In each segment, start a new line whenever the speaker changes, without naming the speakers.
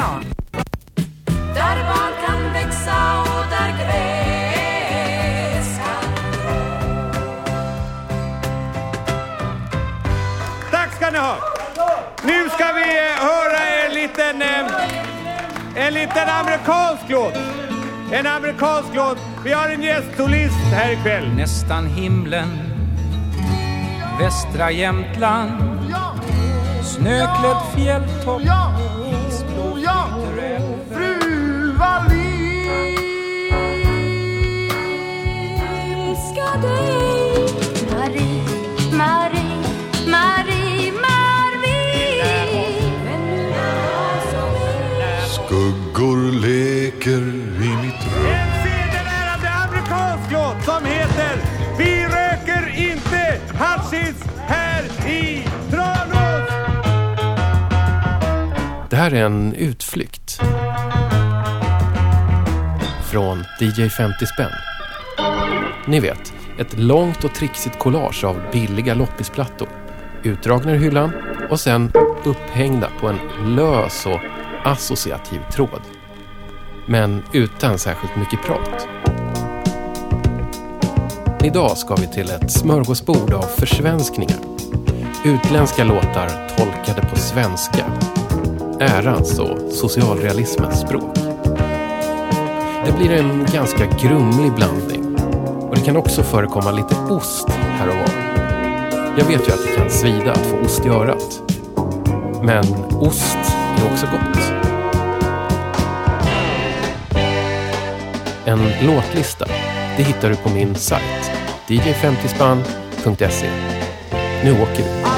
bra. Där barn kan växa och där gräs kan
Tack ska ni ha! Nu ska vi eh, höra en liten, eh, en liten amerikansk låt. En amerikansk låt. Vi har en gästsolist här ikväll.
Nästan himlen Västra Jämtland Snöklädd fjälltopp
Skuggor leker i mitt rum
En sedelärande amerikansk låt som heter Vi röker inte hashish här i Tranås.
Det här är en utflykt. Från DJ 50 spänn. Ni vet, ett långt och trixigt collage av billiga loppisplattor. Utdragna ur hyllan och sen upphängda på en lös och associativ tråd. Men utan särskilt mycket prat. Idag ska vi till ett smörgåsbord av försvenskningar. Utländska låtar tolkade på svenska ärans och socialrealismens språk. Det blir en ganska grumlig blandning och det kan också förekomma lite ost här och var. Jag vet ju att det kan svida att få ost i örat. Men ost är också gott. En låtlista, det hittar du på min sajt dj50spann.se. Nu åker vi.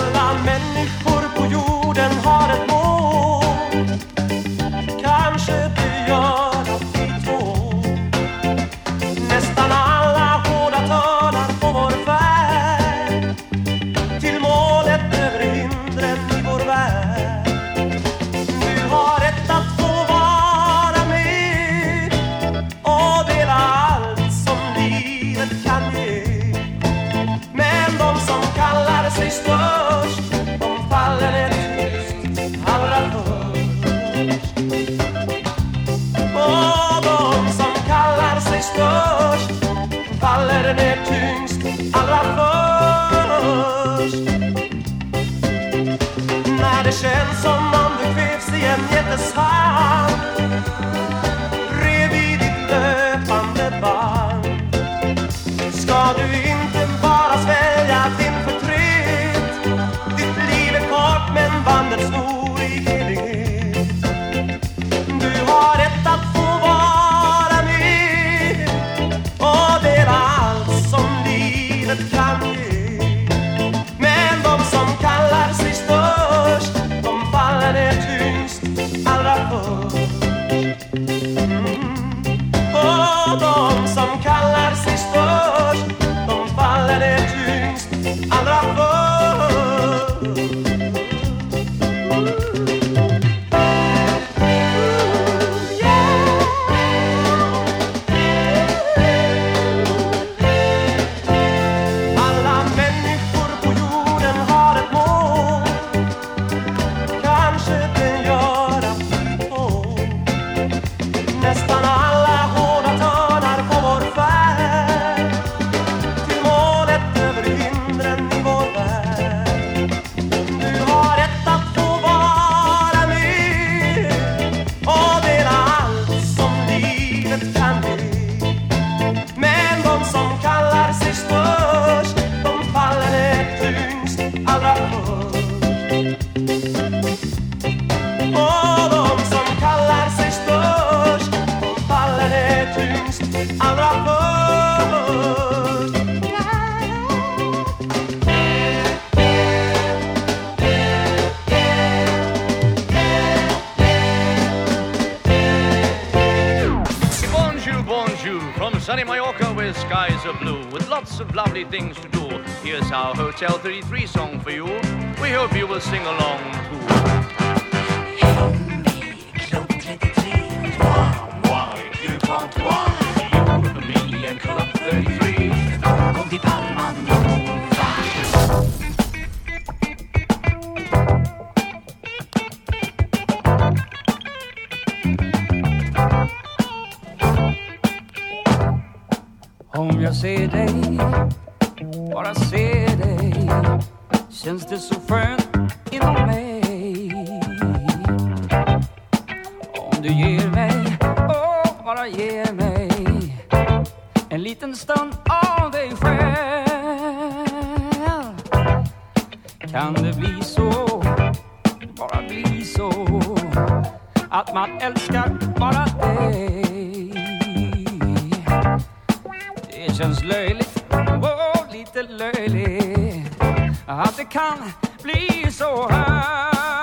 Faller är tyngst allra först. När det känns som om du kvävs i en jättesvall
Om jag ser dig, bara ser dig känns det så skönt inom mig. Om du ger mig, åh, bara ger mig en liten stund av dig själv. Kan det bli så, bara bli så att man älskar känns löjligt, oh, lite löjligt att det kan bli så här.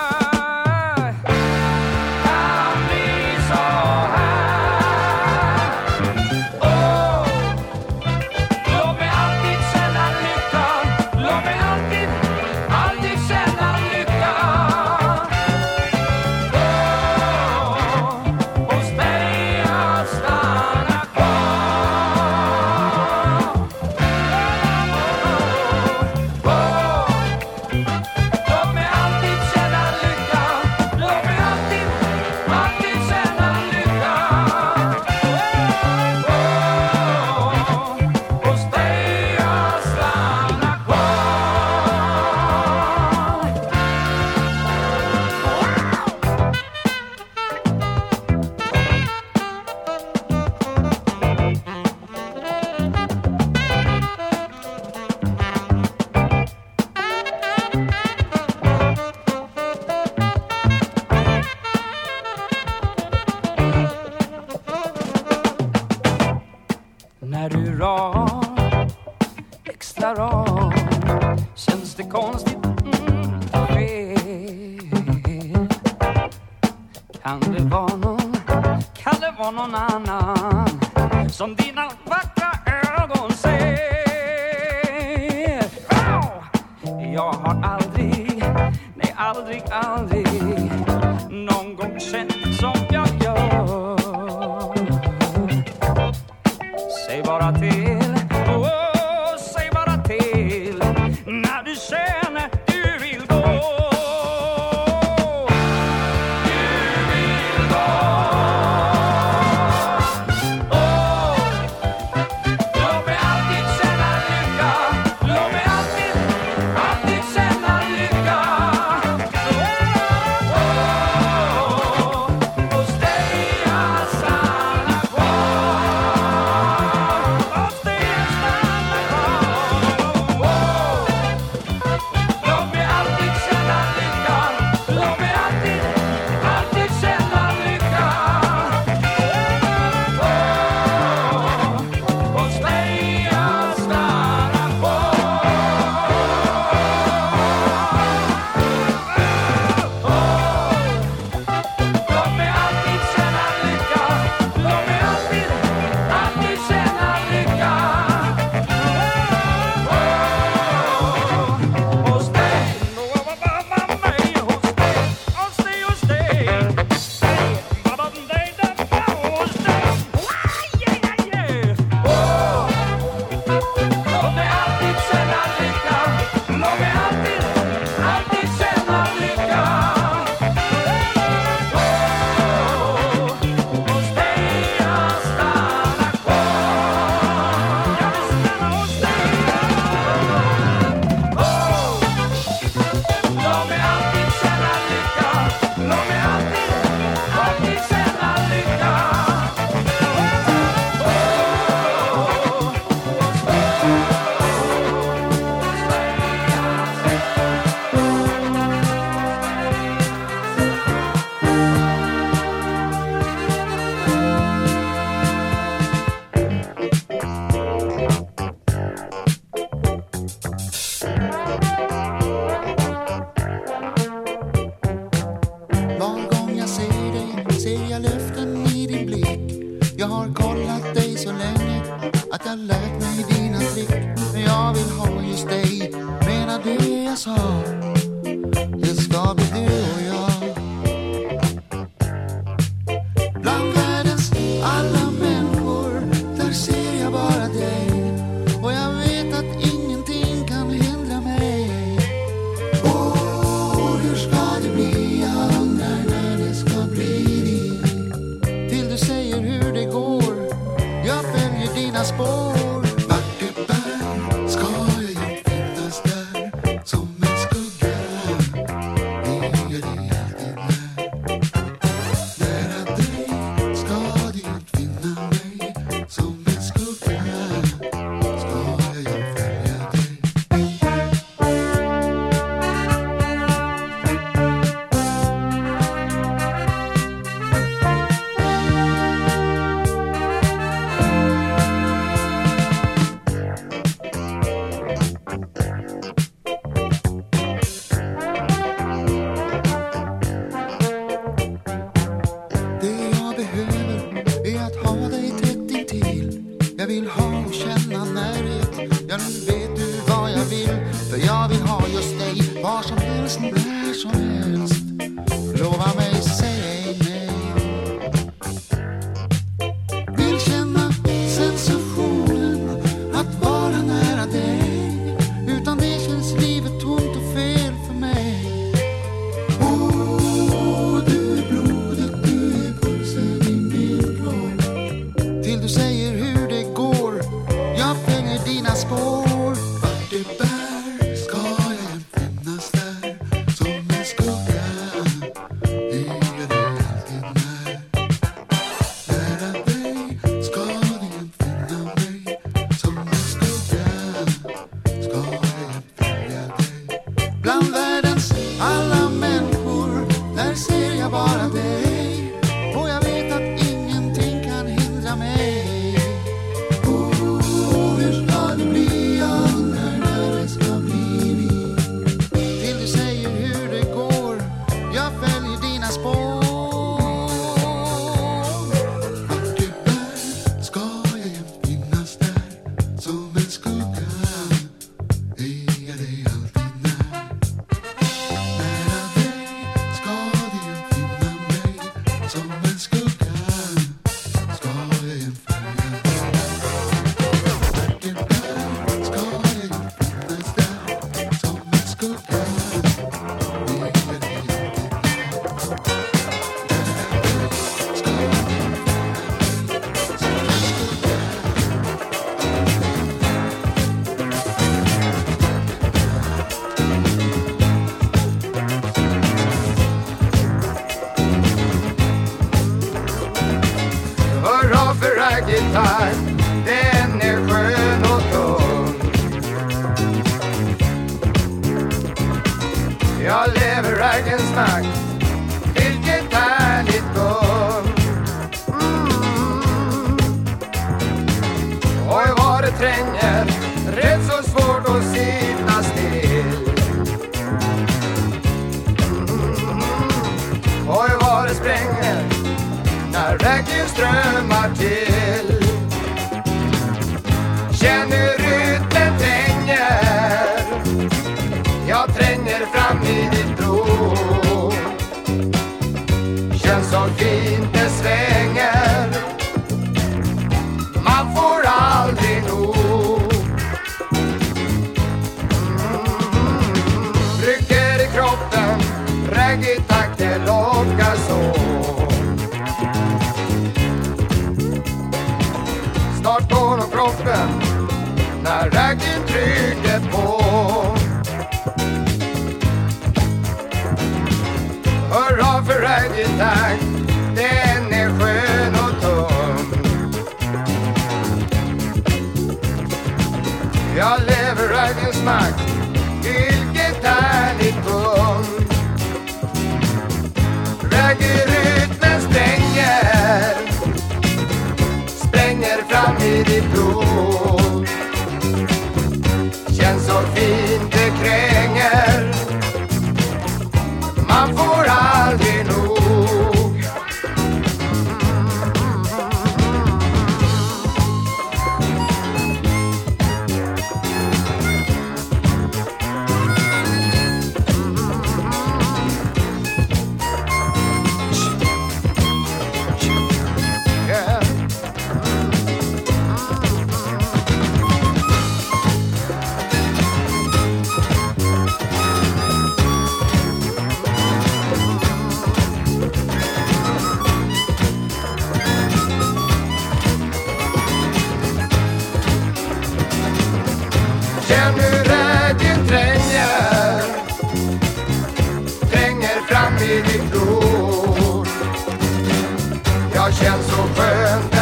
Jag känns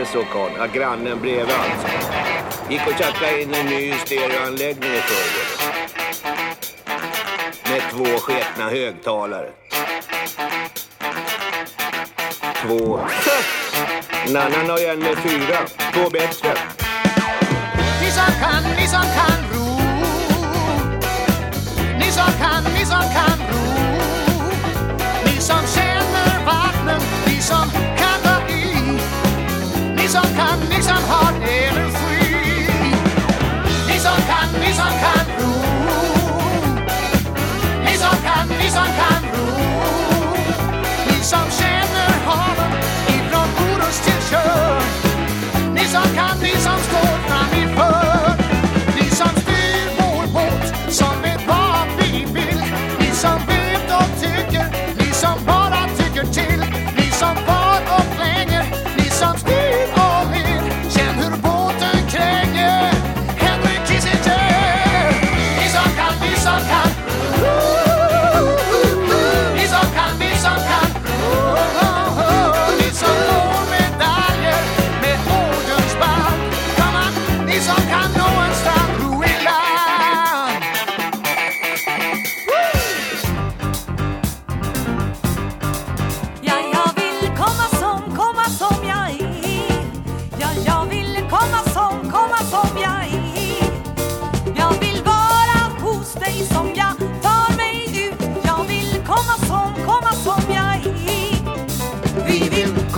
heter så karln. Ja, grannen bredvid alltså. Gick och tjackade in en ny stereoanläggning i förrgår. Med två sketna högtalare. Två. En annan har ju en med fyra. Två bättre.
Ni som kan, ni som kan som kan,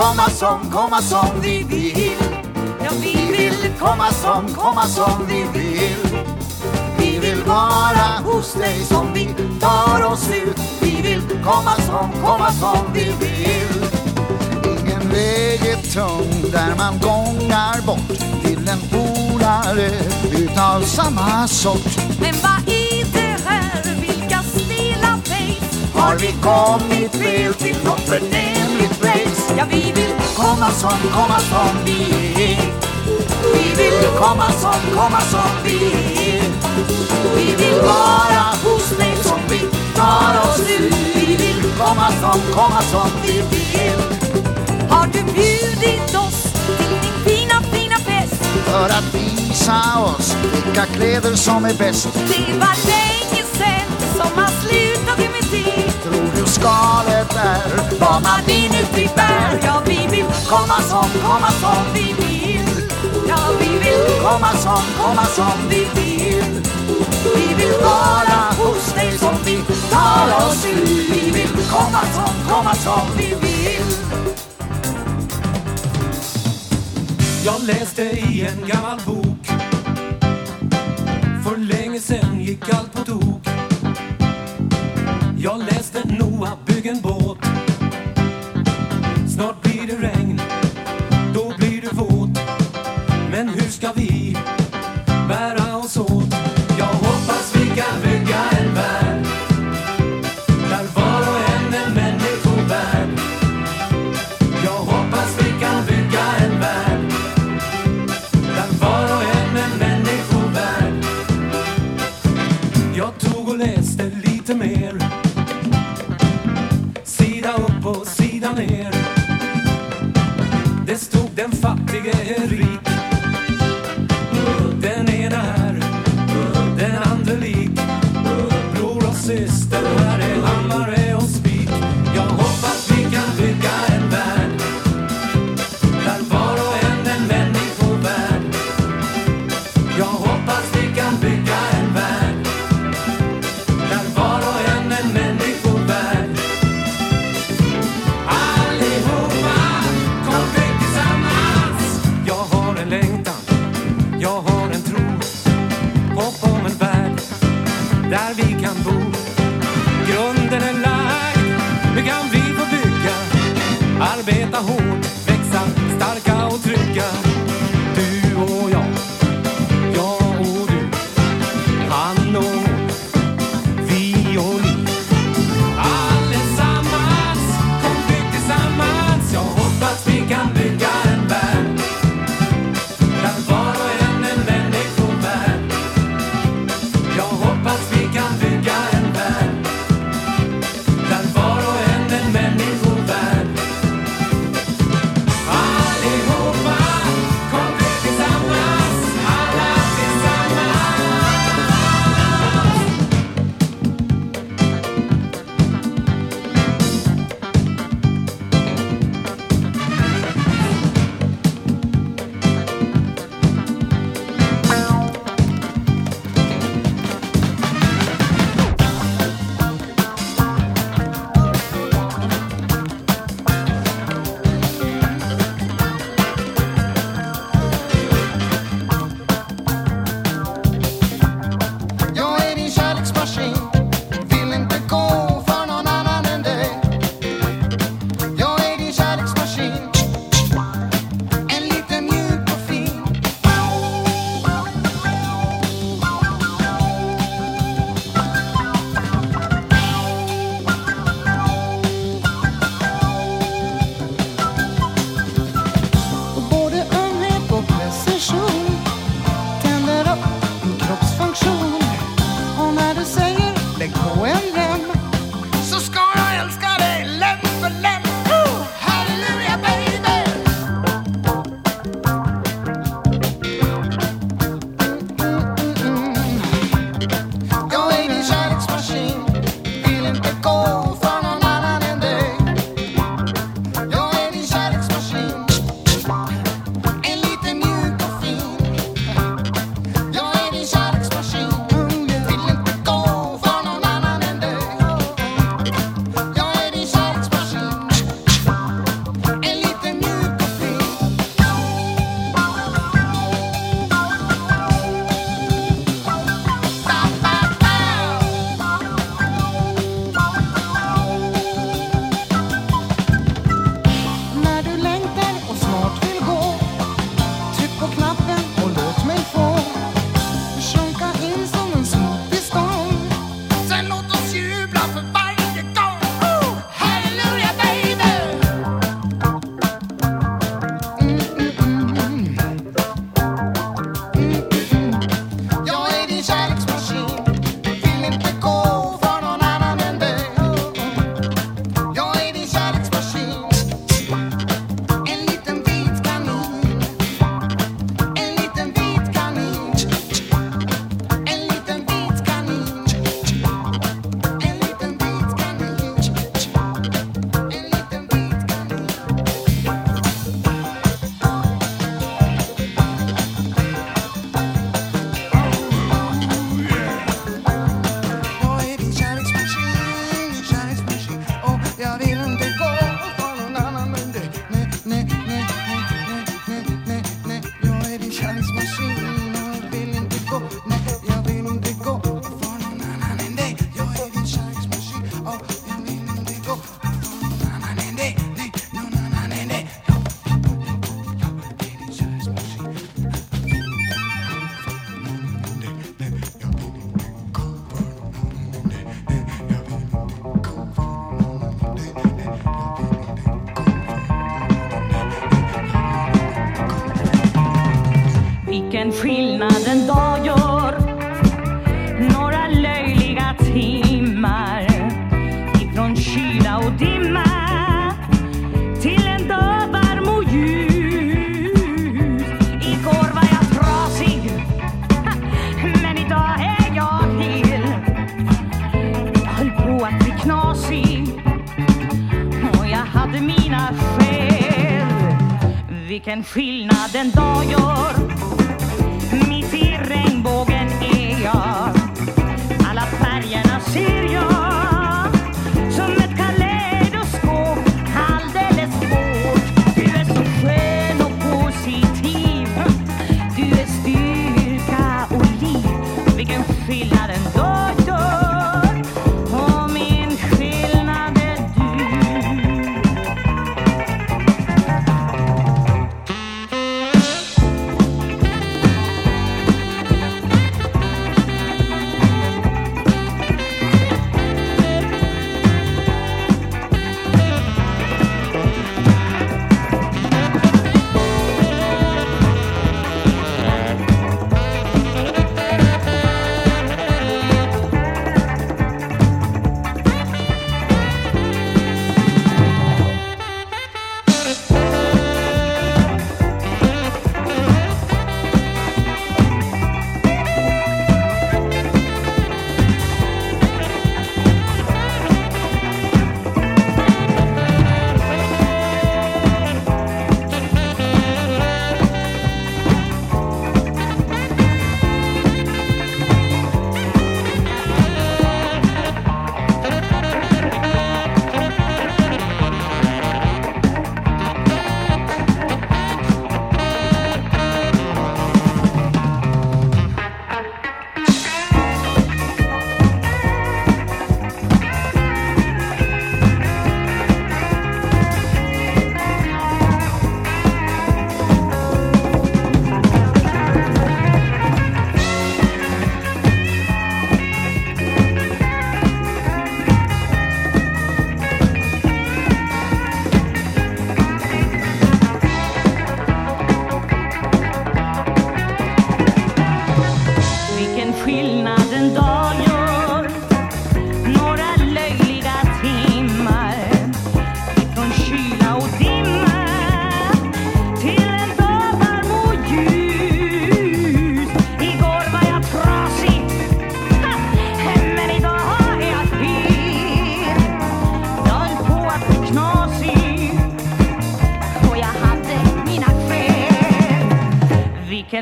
komma som, komma som
vi vill.
Ja, vi vill
Komma som, komma som vi vill. Vi vill vara hos dig som vi tar oss ut. Vi vill komma som, komma som vi vill. Ingen väg är tung där man gångar bort till en polare utav samma sort.
Men vad är det här? Vilka stela face?
Har vi kommit fel till något förnämligt place
Ja, vi vill
Komma som, komma som vi är Vi vill komma som, komma som vi är Vi vill vara hos dig som vi tar oss ut Vi vill komma som, komma som vi vill.
Har du bjudit oss till din fina, fina fest?
För att visa oss vilka kläder som är bäst.
Det var länge sen som man slutade med det.
Tror du skalet är vad man inuti bär
Ja, vi vill
Komma som, komma som vi vill.
Ja, vi vill
Komma som, komma som vi vill. Vi vill vara hos dig som vi tar oss ut Vi vill komma som, komma som vi vill.
Jag läste i en gammal bok. För länge sen gick allt på tok. Jag läste Noah
Regenboot. and feel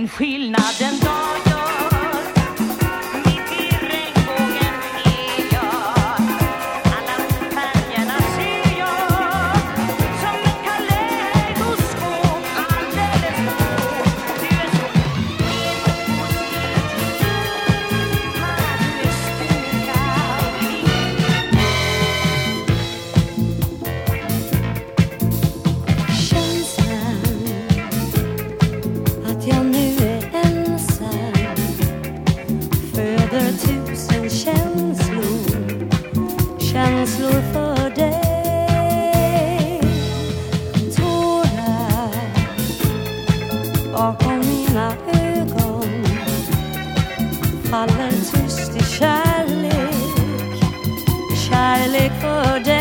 and bakom mina ögon. Faller tyst i kärlek, kärlek för dig.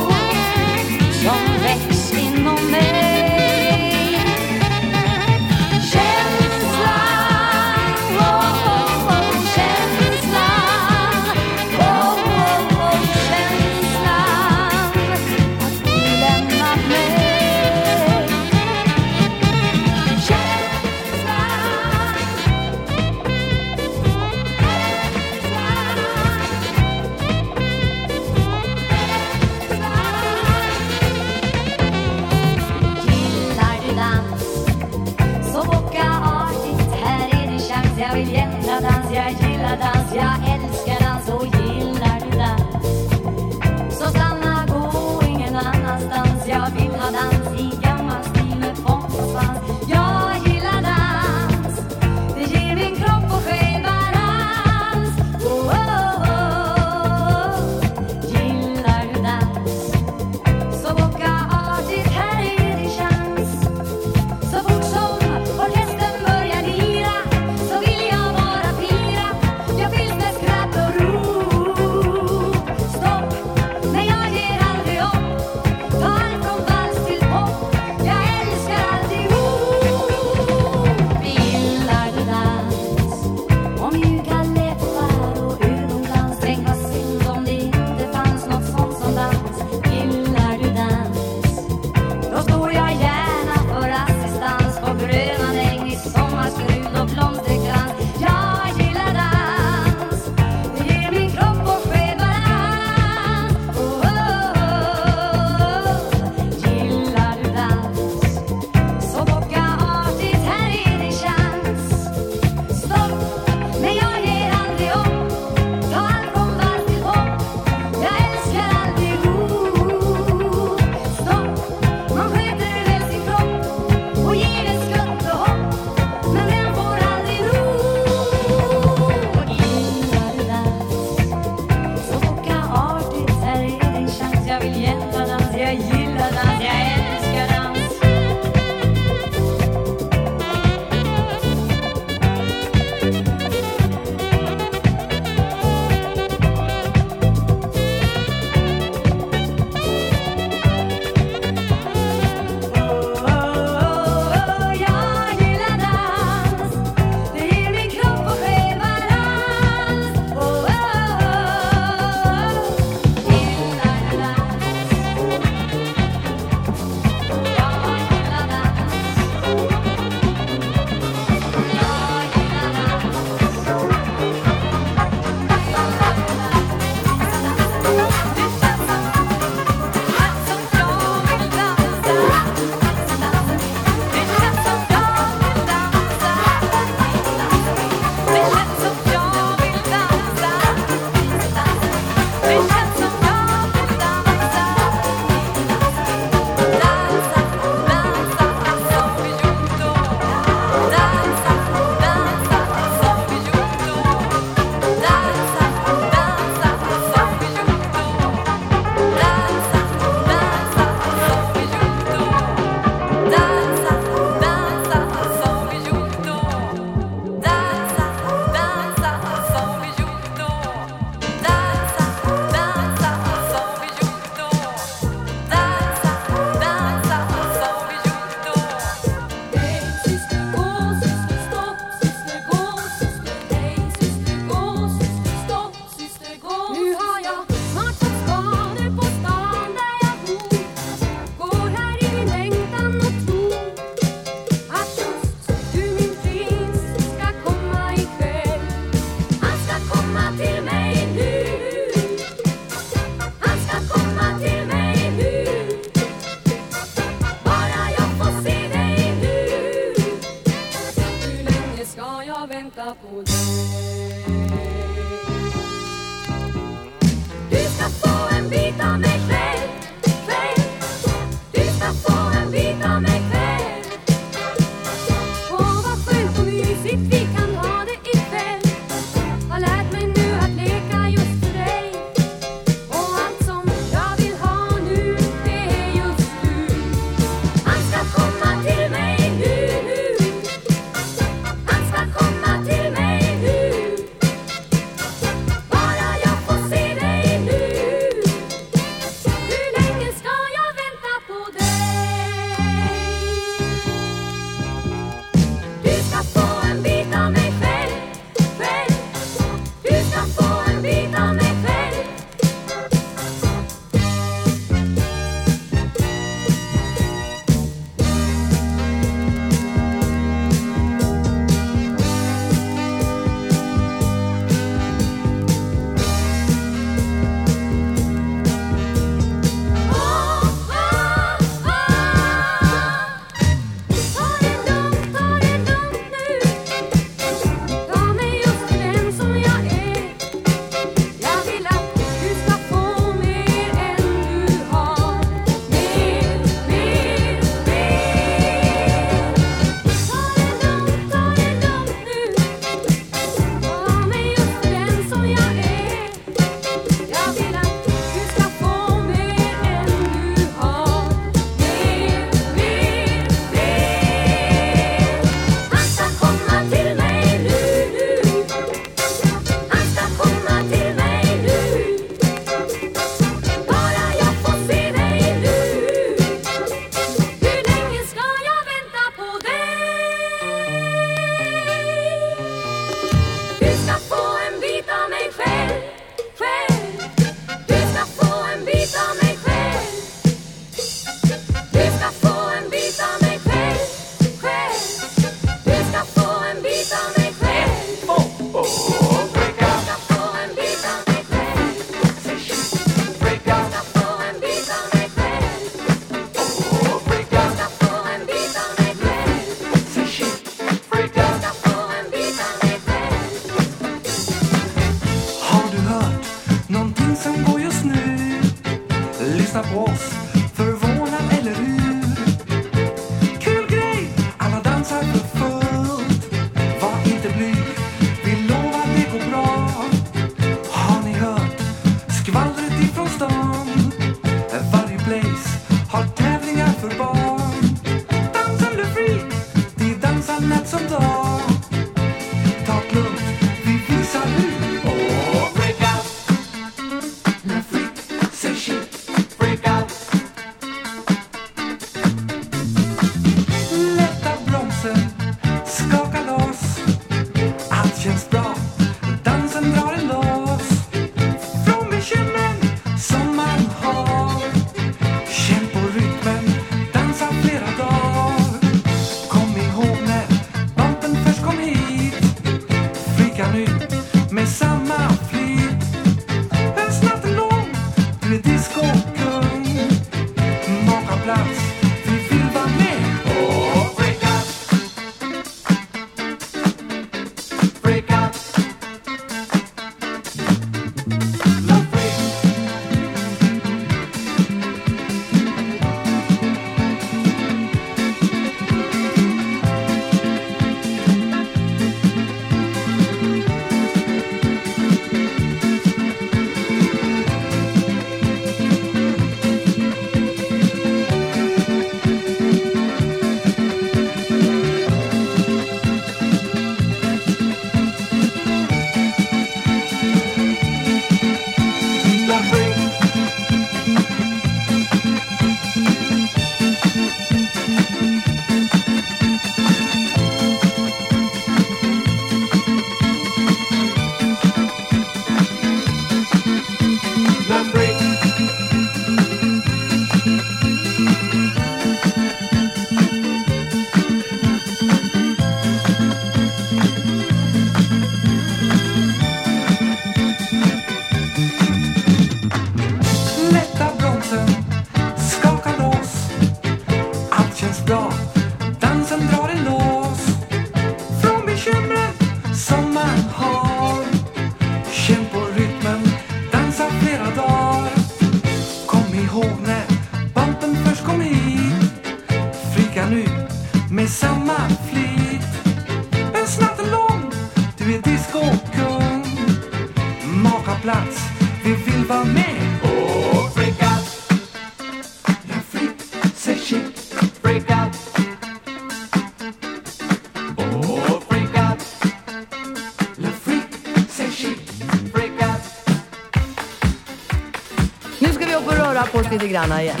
Lite grann igen.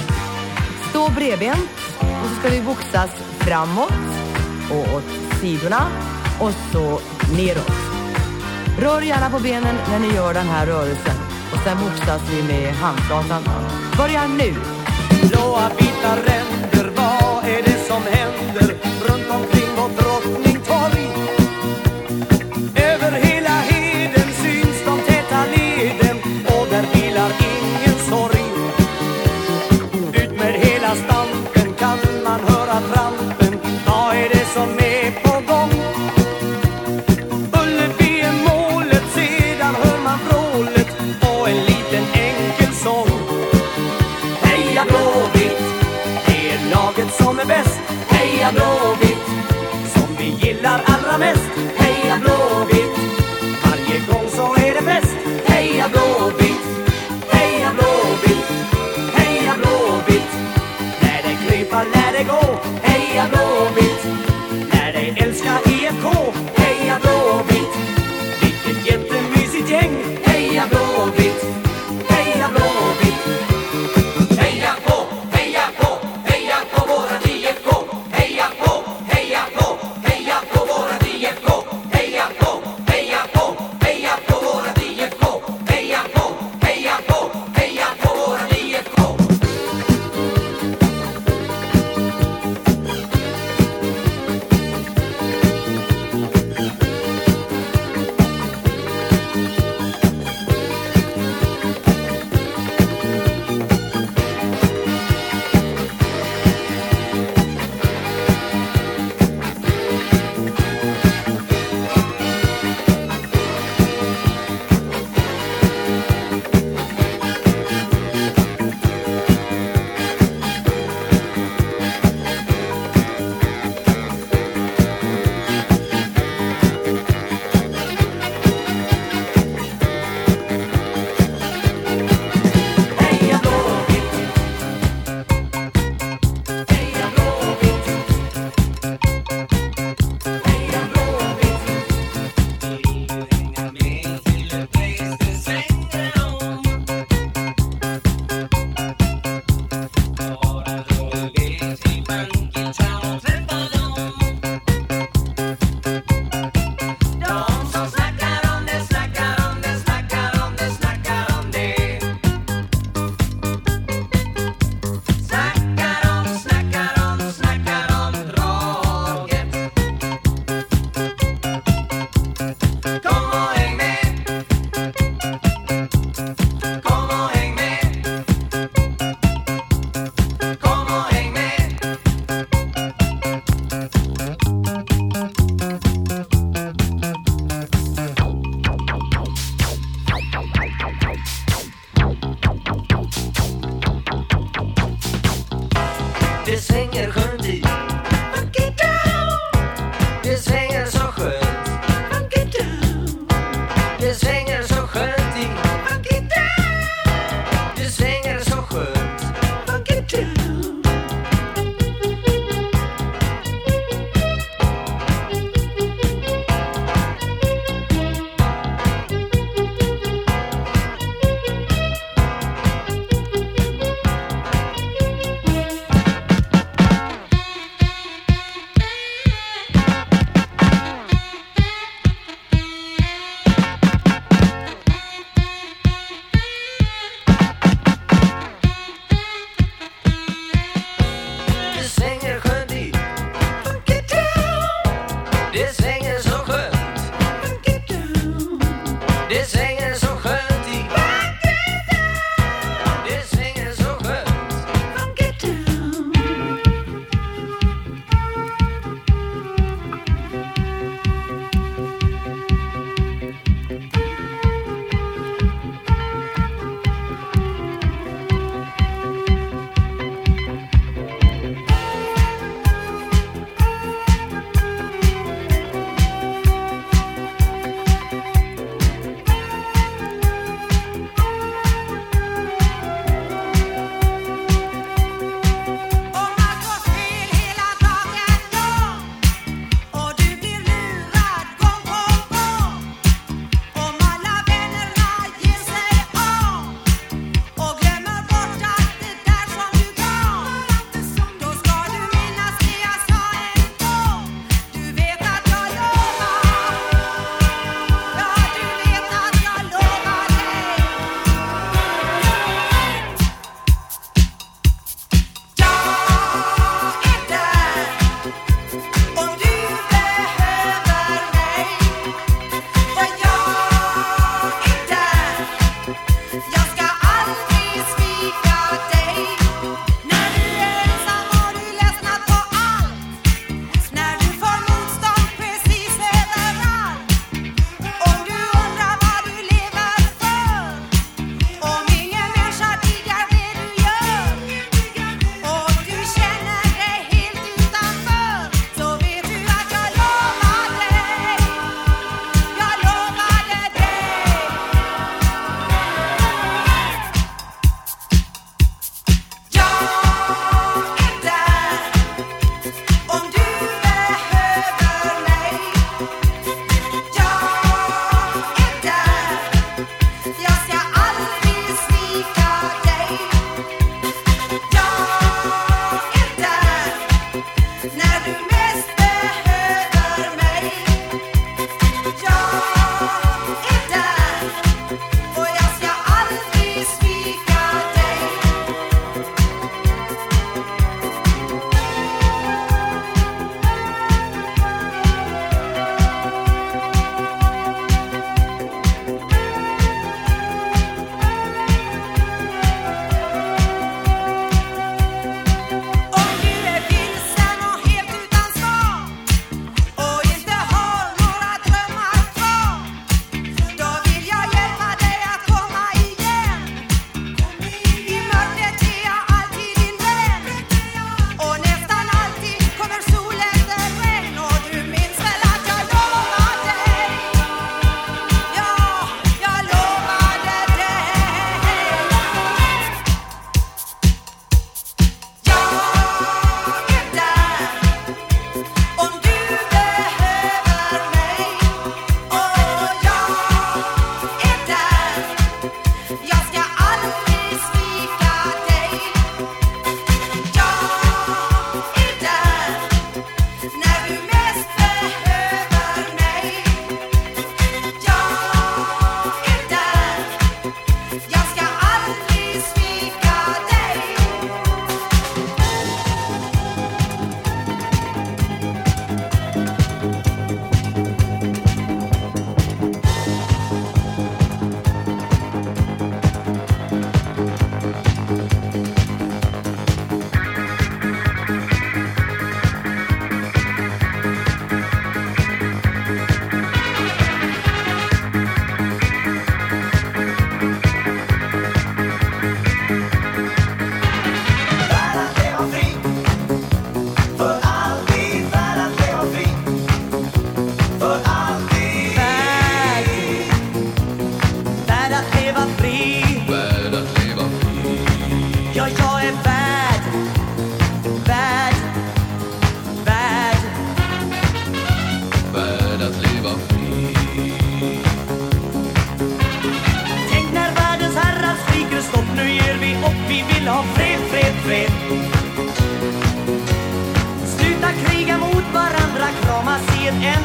Stå bredbent och så ska vi boxas framåt och åt sidorna och så neråt. Rör gärna på benen när ni gör den här rörelsen och sen boxas vi med handflatan. Börja nu!
Blåa vita ränder, vad är det som händer runt omkring vårt Drottningtorg? Allra mest. Heja Blåvitt, varje gång så är det fest. Heja Blåvitt, heja Blåvitt, heja Blåvitt. När det krypa, när det gå. Heja Blåvitt, när det älskar IFK.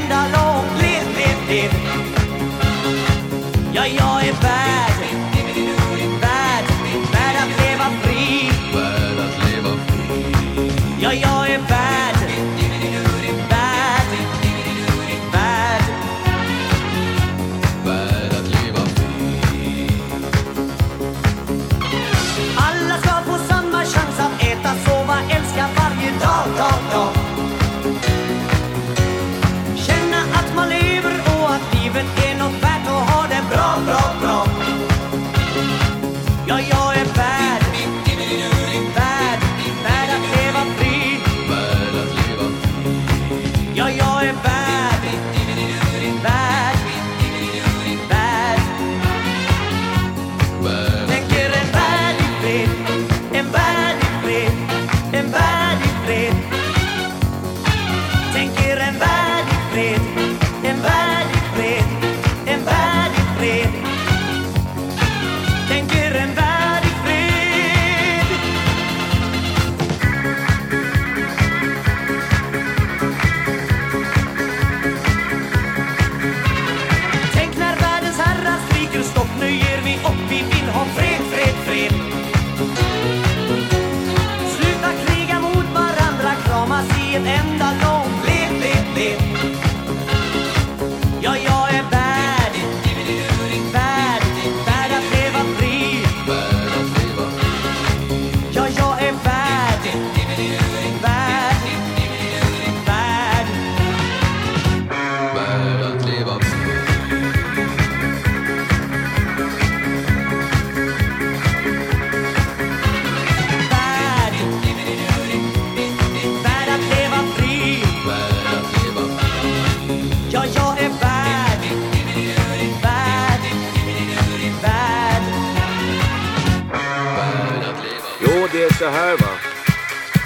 escándalo.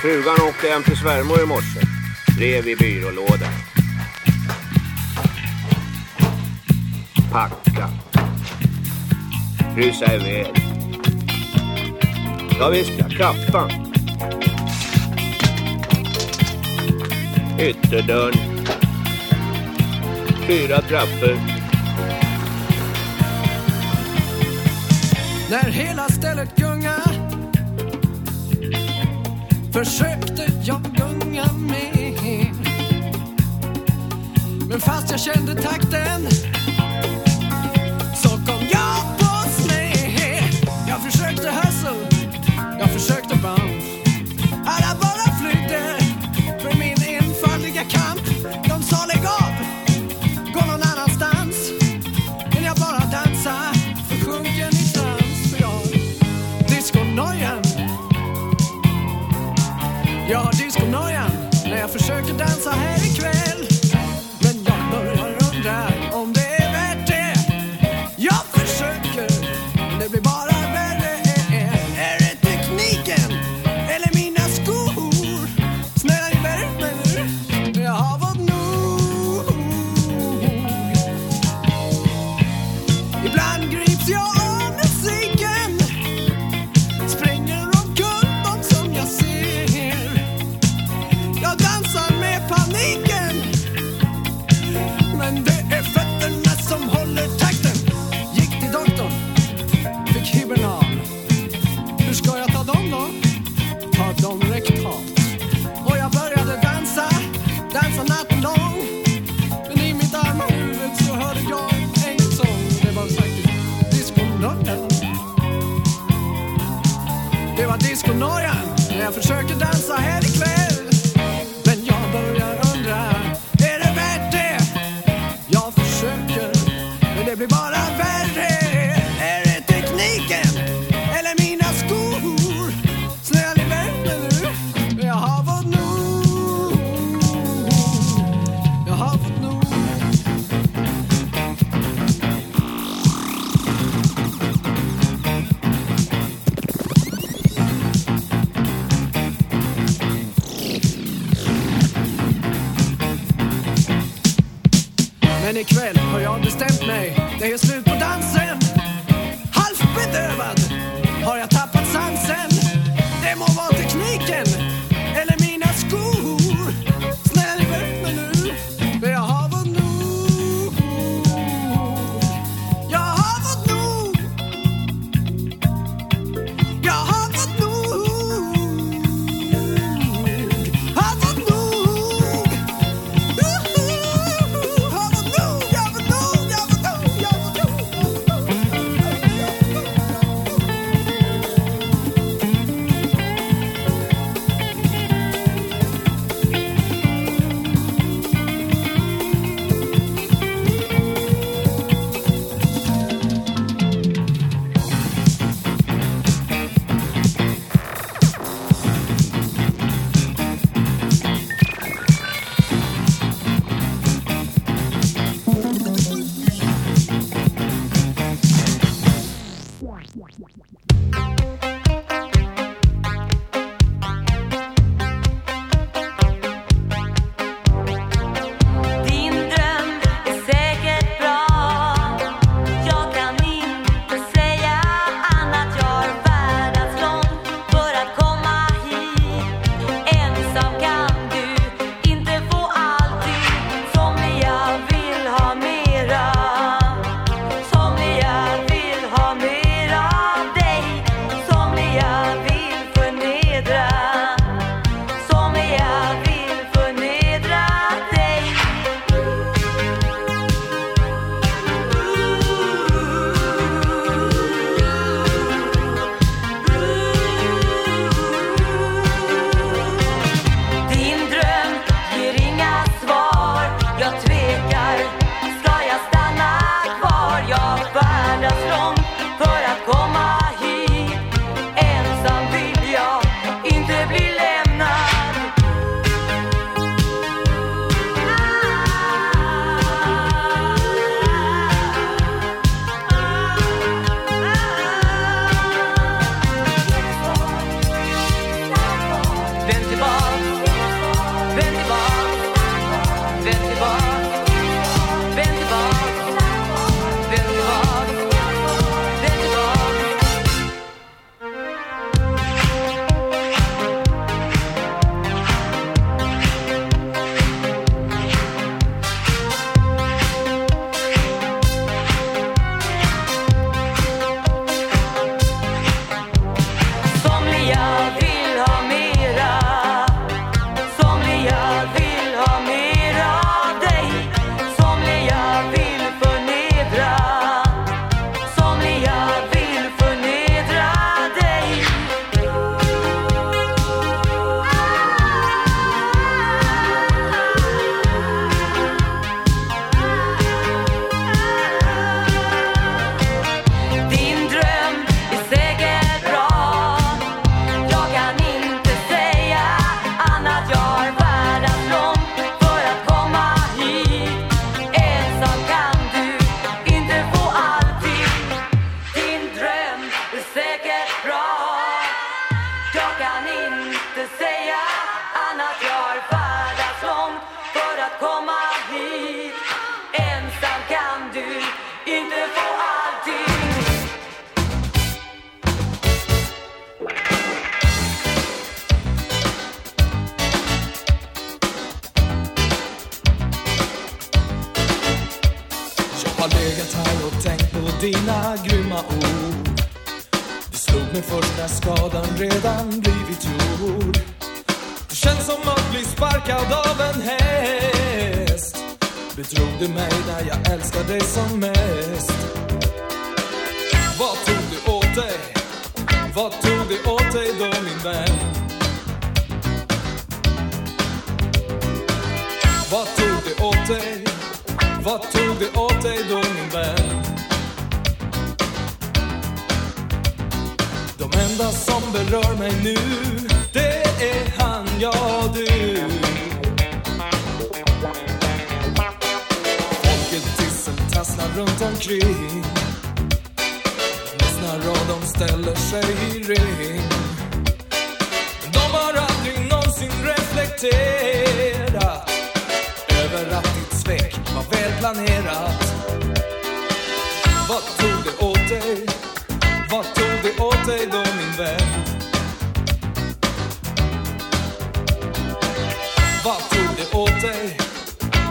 Frugan åkte hem till svärmor i morse. Brev i byrålådan. Packa. Rusa iväg. Ja visst ja, kappan. Ytterdörren. Fyra trappor.
När hela stället gungar försökte jag gunga med. Men fast jag kände takten dansa här ikväll
taken.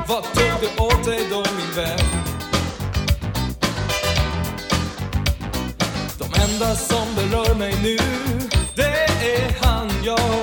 Vad tog du åt dig då min vän? De enda som berör mig nu, det är han
jag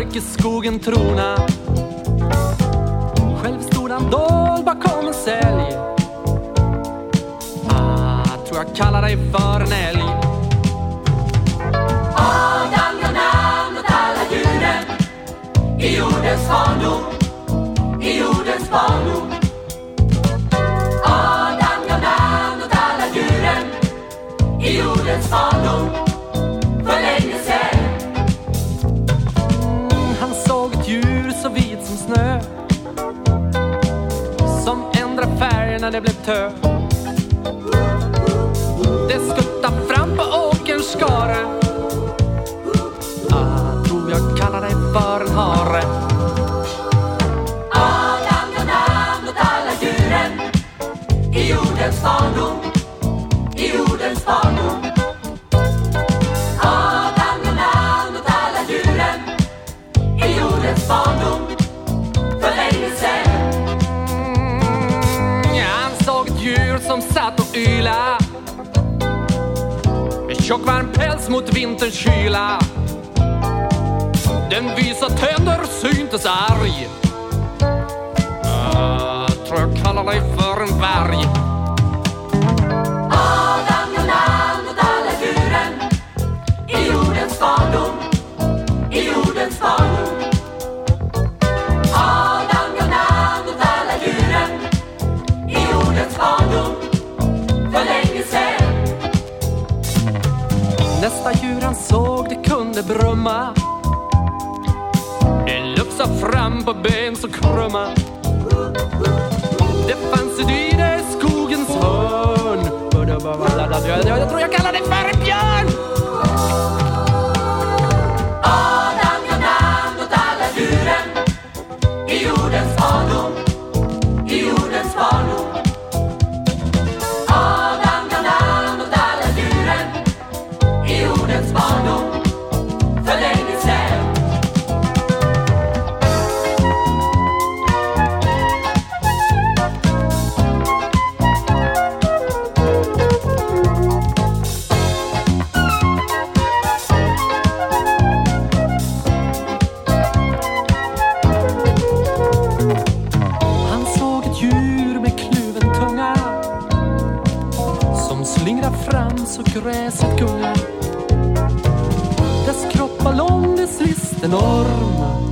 mark trona. Själv stod han dold bakom en sälj. Ah, tror jag kallar dig för en älg.
Adam gav namn åt alla djuren i jordens barndom, i jordens barndom. Adam gav namn åt alla djuren i jordens barndom.
när det blev tö. Tjock varm päls mot vinterns kyla. Den visa tänder syntes arg. Uh, tror jag kallar dig han såg det kunde brumma. Det lufsa fram på ben så krumma. Det fanns ett yr i skogens hörn. Jag tror jag kallar det för en björn. gräs och gräset gungar. Dess kroppar lång, dess
lister enorma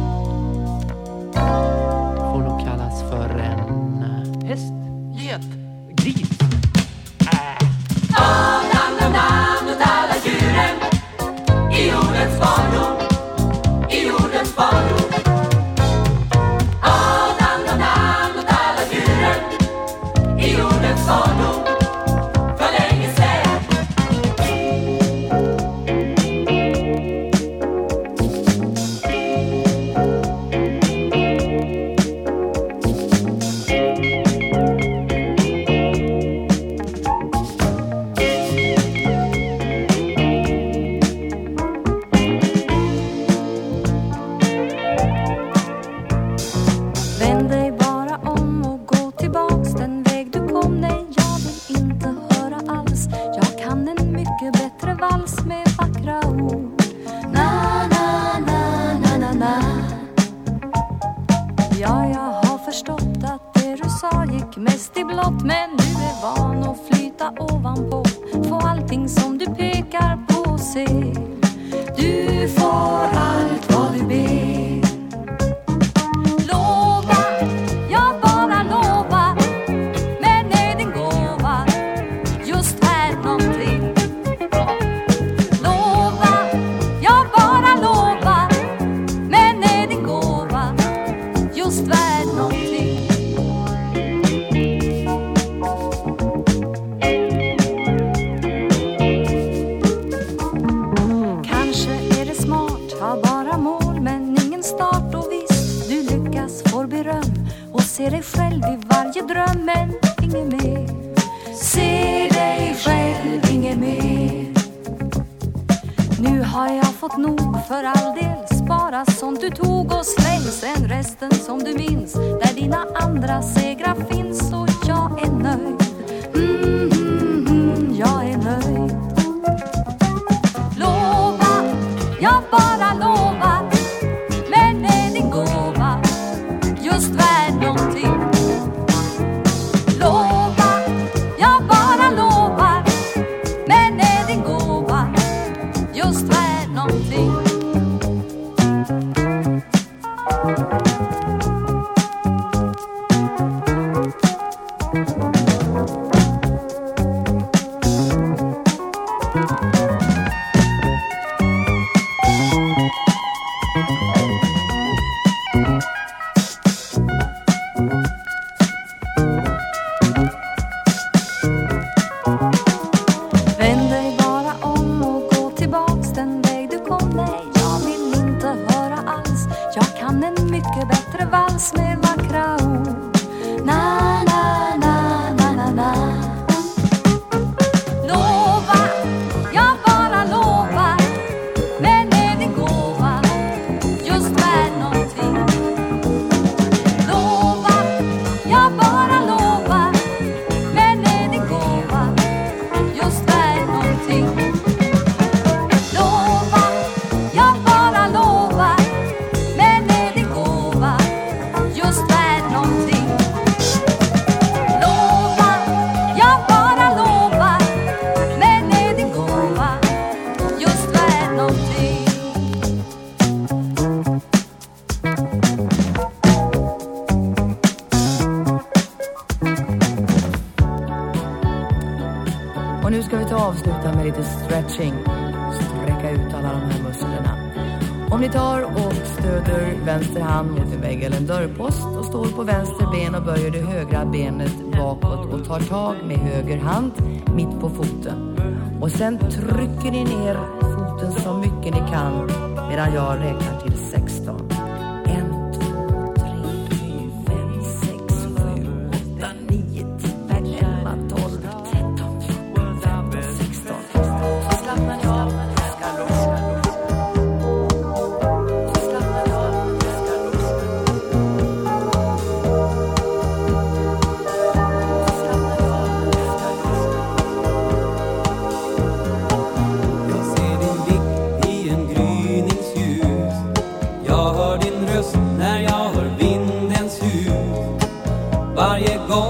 Sen
trycker ni ner foten så mycket ni kan medan jag räknar till sex.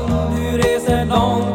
du reser
någonstans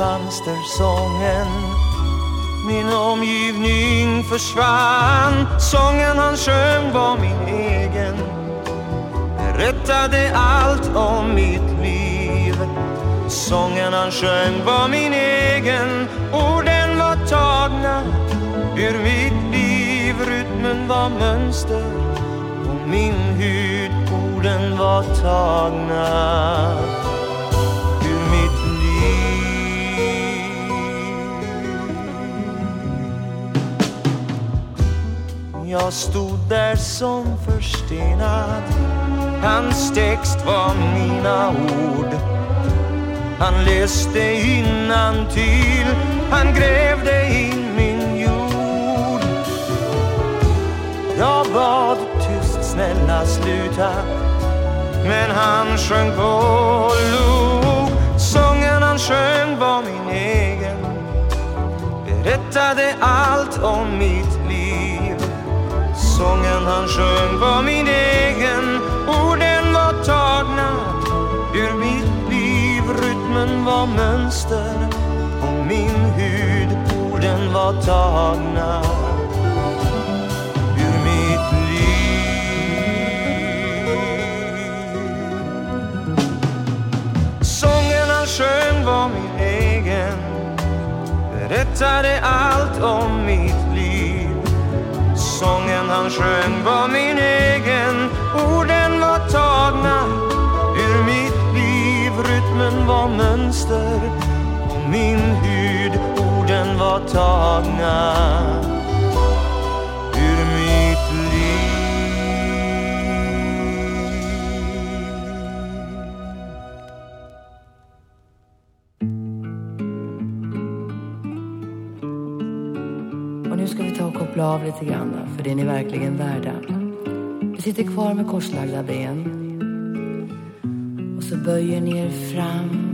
plötsligt Min omgivning försvann. Sången han sjöng var min egen. Berättade allt om mitt liv. Sången han sjöng var min egen. Orden var tagna ur mitt liv. Rytmen var mönster på min hud. Orden var tagna. Jag stod där som förstenad Hans text var mina ord han läste innantill, han grävde in min jord. Jag bad tyst, snälla sluta. Men han sjöng på och log. Sången han sjöng var min egen. Berättade allt om mitt. Sången han sjöng var min egen. Orden var tagna ur mitt liv. Rytmen var mönster på min hud. Orden var tagna ur mitt liv. Sången han sjöng var min egen. Berättade allt om mitt han sjöng var min egen. Orden var tagna ur mitt liv. Rytmen var mönster och min hud. Orden var tagna.
Koppla av lite grann, för det är ni verkligen värda. Vi sitter kvar med korslagda ben. Och så böjer ni er fram